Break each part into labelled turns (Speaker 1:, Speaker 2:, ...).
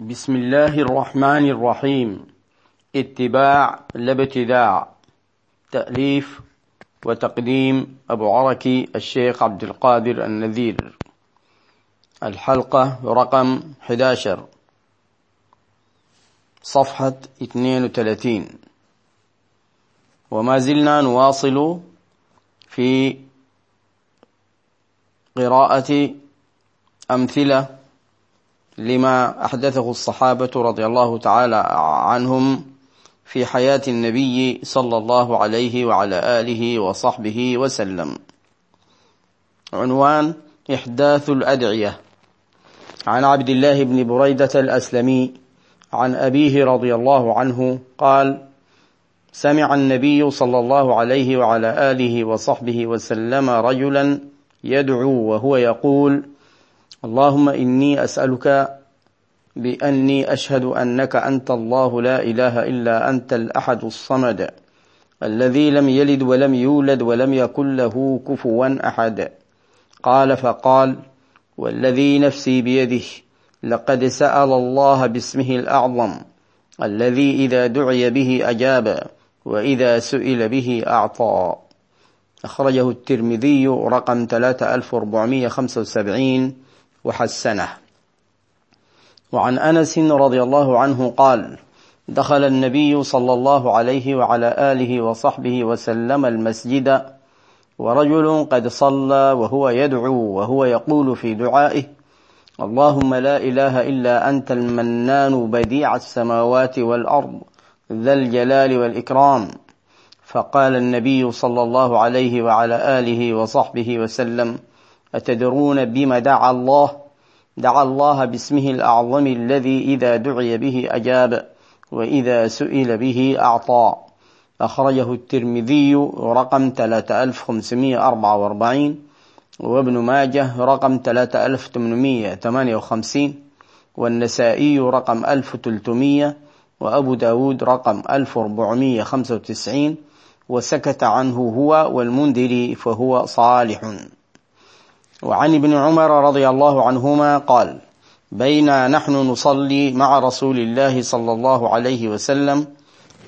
Speaker 1: بسم الله الرحمن الرحيم اتباع لابتداع تأليف وتقديم أبو عركي الشيخ عبد القادر النذير الحلقة رقم 11 صفحة 32 وما زلنا نواصل في قراءة أمثلة لما أحدثه الصحابة رضي الله تعالى عنهم في حياة النبي صلى الله عليه وعلى آله وصحبه وسلم. عنوان إحداث الأدعية. عن عبد الله بن بريدة الأسلمي عن أبيه رضي الله عنه قال سمع النبي صلى الله عليه وعلى آله وصحبه وسلم رجلا يدعو وهو يقول اللهم إني أسألك بأني أشهد أنك أنت الله لا إله إلا أنت الأحد الصمد الذي لم يلد ولم يولد ولم يكن له كفوا أحد. قال فقال والذي نفسي بيده لقد سأل الله باسمه الأعظم الذي إذا دعي به أجاب وإذا سئل به أعطى. أخرجه الترمذي رقم 3475 وحسنه. وعن أنس رضي الله عنه قال دخل النبي صلى الله عليه وعلى آله وصحبه وسلم المسجد ورجل قد صلى وهو يدعو وهو يقول في دعائه اللهم لا إله إلا أنت المنان بديع السماوات والأرض ذا الجلال والإكرام. فقال النبي صلى الله عليه وعلى آله وصحبه وسلم أتدرون بما دعا الله؟ دعا الله باسمه الأعظم الذي إذا دعي به أجاب وإذا سئل به أعطى. أخرجه الترمذي رقم 3544 وابن ماجه رقم 3858 والنسائي رقم 1300 وأبو داود رقم 1495 وسكت عنه هو والمنذري فهو صالح. وعن ابن عمر رضي الله عنهما قال بينا نحن نصلي مع رسول الله صلى الله عليه وسلم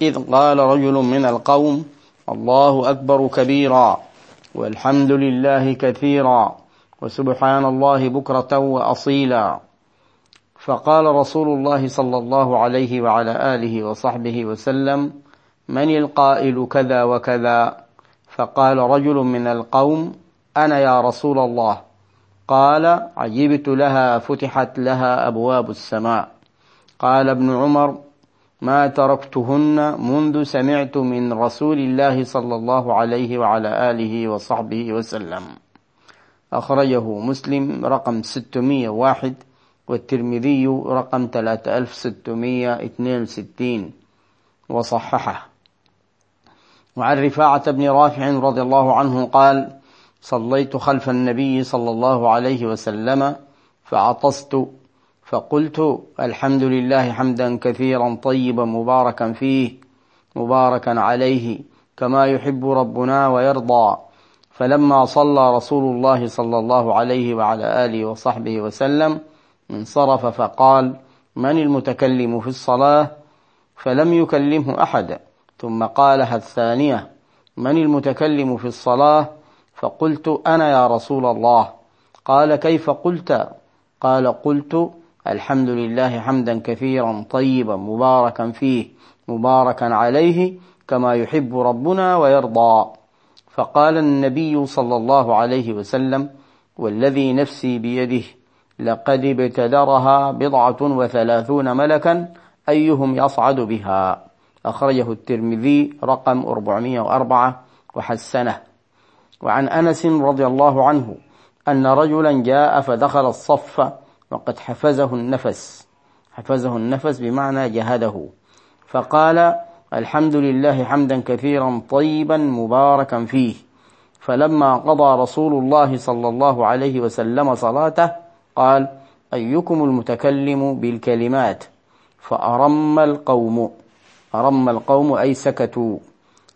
Speaker 1: إذ قال رجل من القوم الله أكبر كبيرا والحمد لله كثيرا وسبحان الله بكرة وأصيلا. فقال رسول الله صلى الله عليه وعلى آله وصحبه وسلم من القائل كذا وكذا؟ فقال رجل من القوم أنا يا رسول الله. قال عجبت لها فتحت لها أبواب السماء. قال ابن عمر ما تركتهن منذ سمعت من رسول الله صلى الله عليه وعلى آله وصحبه وسلم. أخرجه مسلم رقم 601 والترمذي رقم 3662 وصححه. وعن رفاعة بن رافع رضي الله عنه قال صليت خلف النبي صلى الله عليه وسلم فعطست فقلت الحمد لله حمدا كثيرا طيبا مباركا فيه مباركا عليه كما يحب ربنا ويرضى. فلما صلى رسول الله صلى الله عليه وعلى آله وصحبه وسلم انصرف فقال من المتكلم في الصلاة؟ فلم يكلمه أحد. ثم قالها الثانية من المتكلم في الصلاة؟ فقلت أنا يا رسول الله. قال كيف قلت؟ قال قلت الحمد لله حمدا كثيرا طيبا مباركا فيه مباركا عليه كما يحب ربنا ويرضى. فقال النبي صلى الله عليه وسلم والذي نفسي بيده لقد ابتدرها بضعة وثلاثون ملكا أيهم يصعد بها. أخرجه الترمذي رقم 404 وحسنه. وعن أنس رضي الله عنه أن رجلا جاء فدخل الصف وقد حفزه النفس حفزه النفس بمعنى جهده فقال الحمد لله حمدا كثيرا طيبا مباركا فيه. فلما قضى رسول الله صلى الله عليه وسلم صلاته قال أيكم المتكلم بالكلمات؟ فأرم القوم أرم القوم أي سكتوا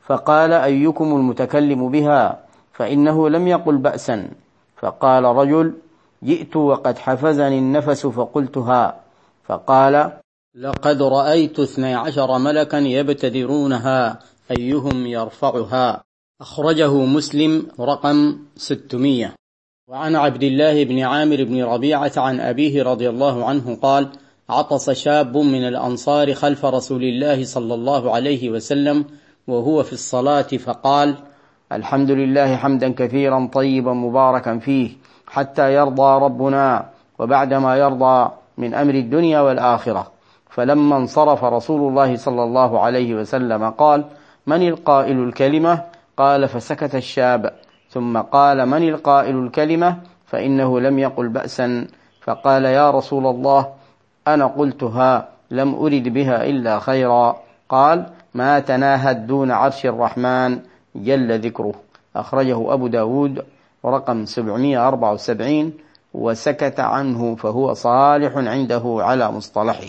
Speaker 1: فقال أيكم المتكلم بها؟ فإنه لم يقل بأسا. فقال رجل جئت وقد حفزني النفس فقلتها. فقال لقد رأيت اثني عشر ملكا يبتدرونها أيهم يرفعها؟ أخرجه مسلم رقم ستمية. وعن عبد الله بن عامر بن ربيعة عن أبيه رضي الله عنه قال عطس شاب من الأنصار خلف رسول الله صلى الله عليه وسلم وهو في الصلاة فقال الحمد لله حمدا كثيرا طيبا مباركا فيه حتى يرضى ربنا وبعدما يرضى من أمر الدنيا والآخرة. فلما انصرف رسول الله صلى الله عليه وسلم قال من القائل الكلمة? قال فسكت الشاب. ثم قال من القائل الكلمة? فإنه لم يقل بأسا. فقال يا رسول الله أنا قلتها لم أرد بها إلا خيرا. قال ما تناهد دون عرش الرحمن. جل ذكره. أخرجه أبو داود رقم 774 وسكت عنه فهو صالح عنده على مصطلحه.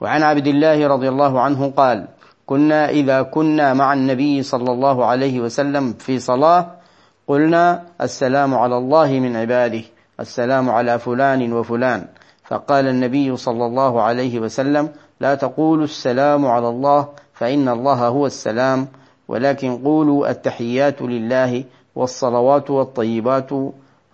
Speaker 1: وعن عبد الله رضي الله عنه قال كنا إذا كنا مع النبي صلى الله عليه وسلم في صلاة قلنا السلام على الله من عباده السلام على فلان وفلان. فقال النبي صلى الله عليه وسلم لا تقولوا السلام على الله فإن الله هو السلام. ولكن قولوا التحيات لله والصلوات والطيبات.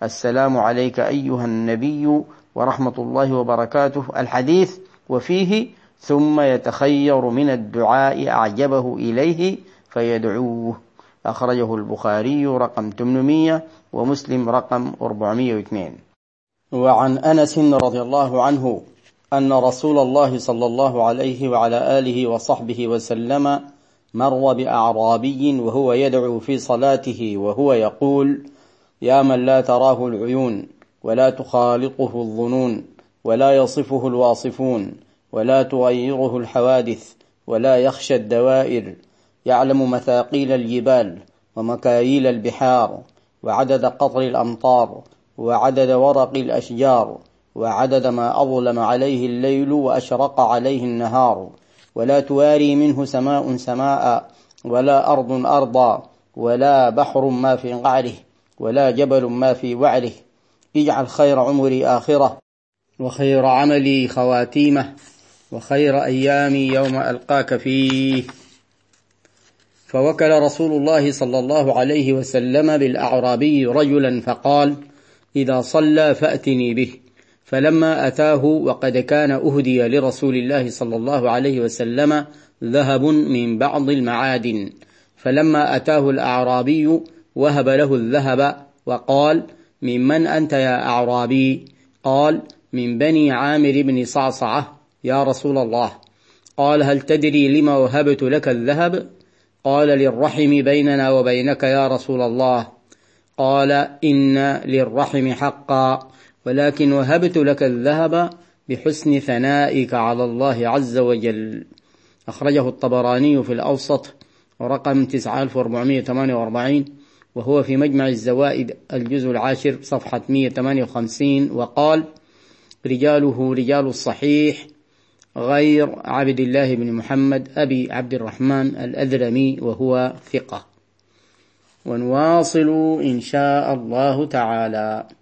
Speaker 1: السلام عليك أيها النبي ورحمة الله وبركاته. الحديث وفيه ثم يتخير من الدعاء أعجبه إليه فيدعوه. أخرجه البخاري رقم 800 ومسلم رقم 402 وعن أنس رضي الله عنه أن رسول الله صلى الله عليه وعلى آله وصحبه وسلم مر بأعرابي وهو يدعو في صلاته وهو يقول يا من لا تراه العيون ولا تخالطه الظنون ولا يصفه الواصفون ولا تغيره الحوادث ولا يخشى الدوائر يعلم مثاقيل الجبال ومكاييل البحار وعدد قطر الأمطار وعدد ورق الأشجار وعدد ما أظلم عليه الليل وأشرق عليه النهار ولا تواري منه سماء سماء ولا أرض أرضا ولا بحر ما في قعره ولا جبل ما في وعره اجعل خير عمري آخرة وخير عملي خواتيمة وخير أيامي يوم ألقاك فيه. فوكل رسول الله صلى الله عليه وسلم بالأعرابي رجلا فقال إذا صلى فأتني به. فلما أتاه وقد كان أهدي لرسول الله صلى الله عليه وسلم ذهب من بعض المعادن. فلما أتاه الأعرابي وهب له الذهب وقال ممن أنت يا أعرابي؟ قال من بني عامر بن صعصعة. يا رسول الله. قال هل تدري لما وهبت لك الذهب؟ قال للرحم بيننا وبينك يا رسول الله. قال إن للرحم حقا. ولكن وهبت لك الذهب بحسن ثنائك على الله عز وجل. أخرجه الطبراني في الأوسط رقم 9448 وهو في مجمع الزوائد الجزء العاشر صفحة 158 وقال رجاله رجال الصحيح غير عبد الله بن محمد أبي عبد الرحمن الأذرمي وهو ثقة. ونواصل إن شاء الله تعالى.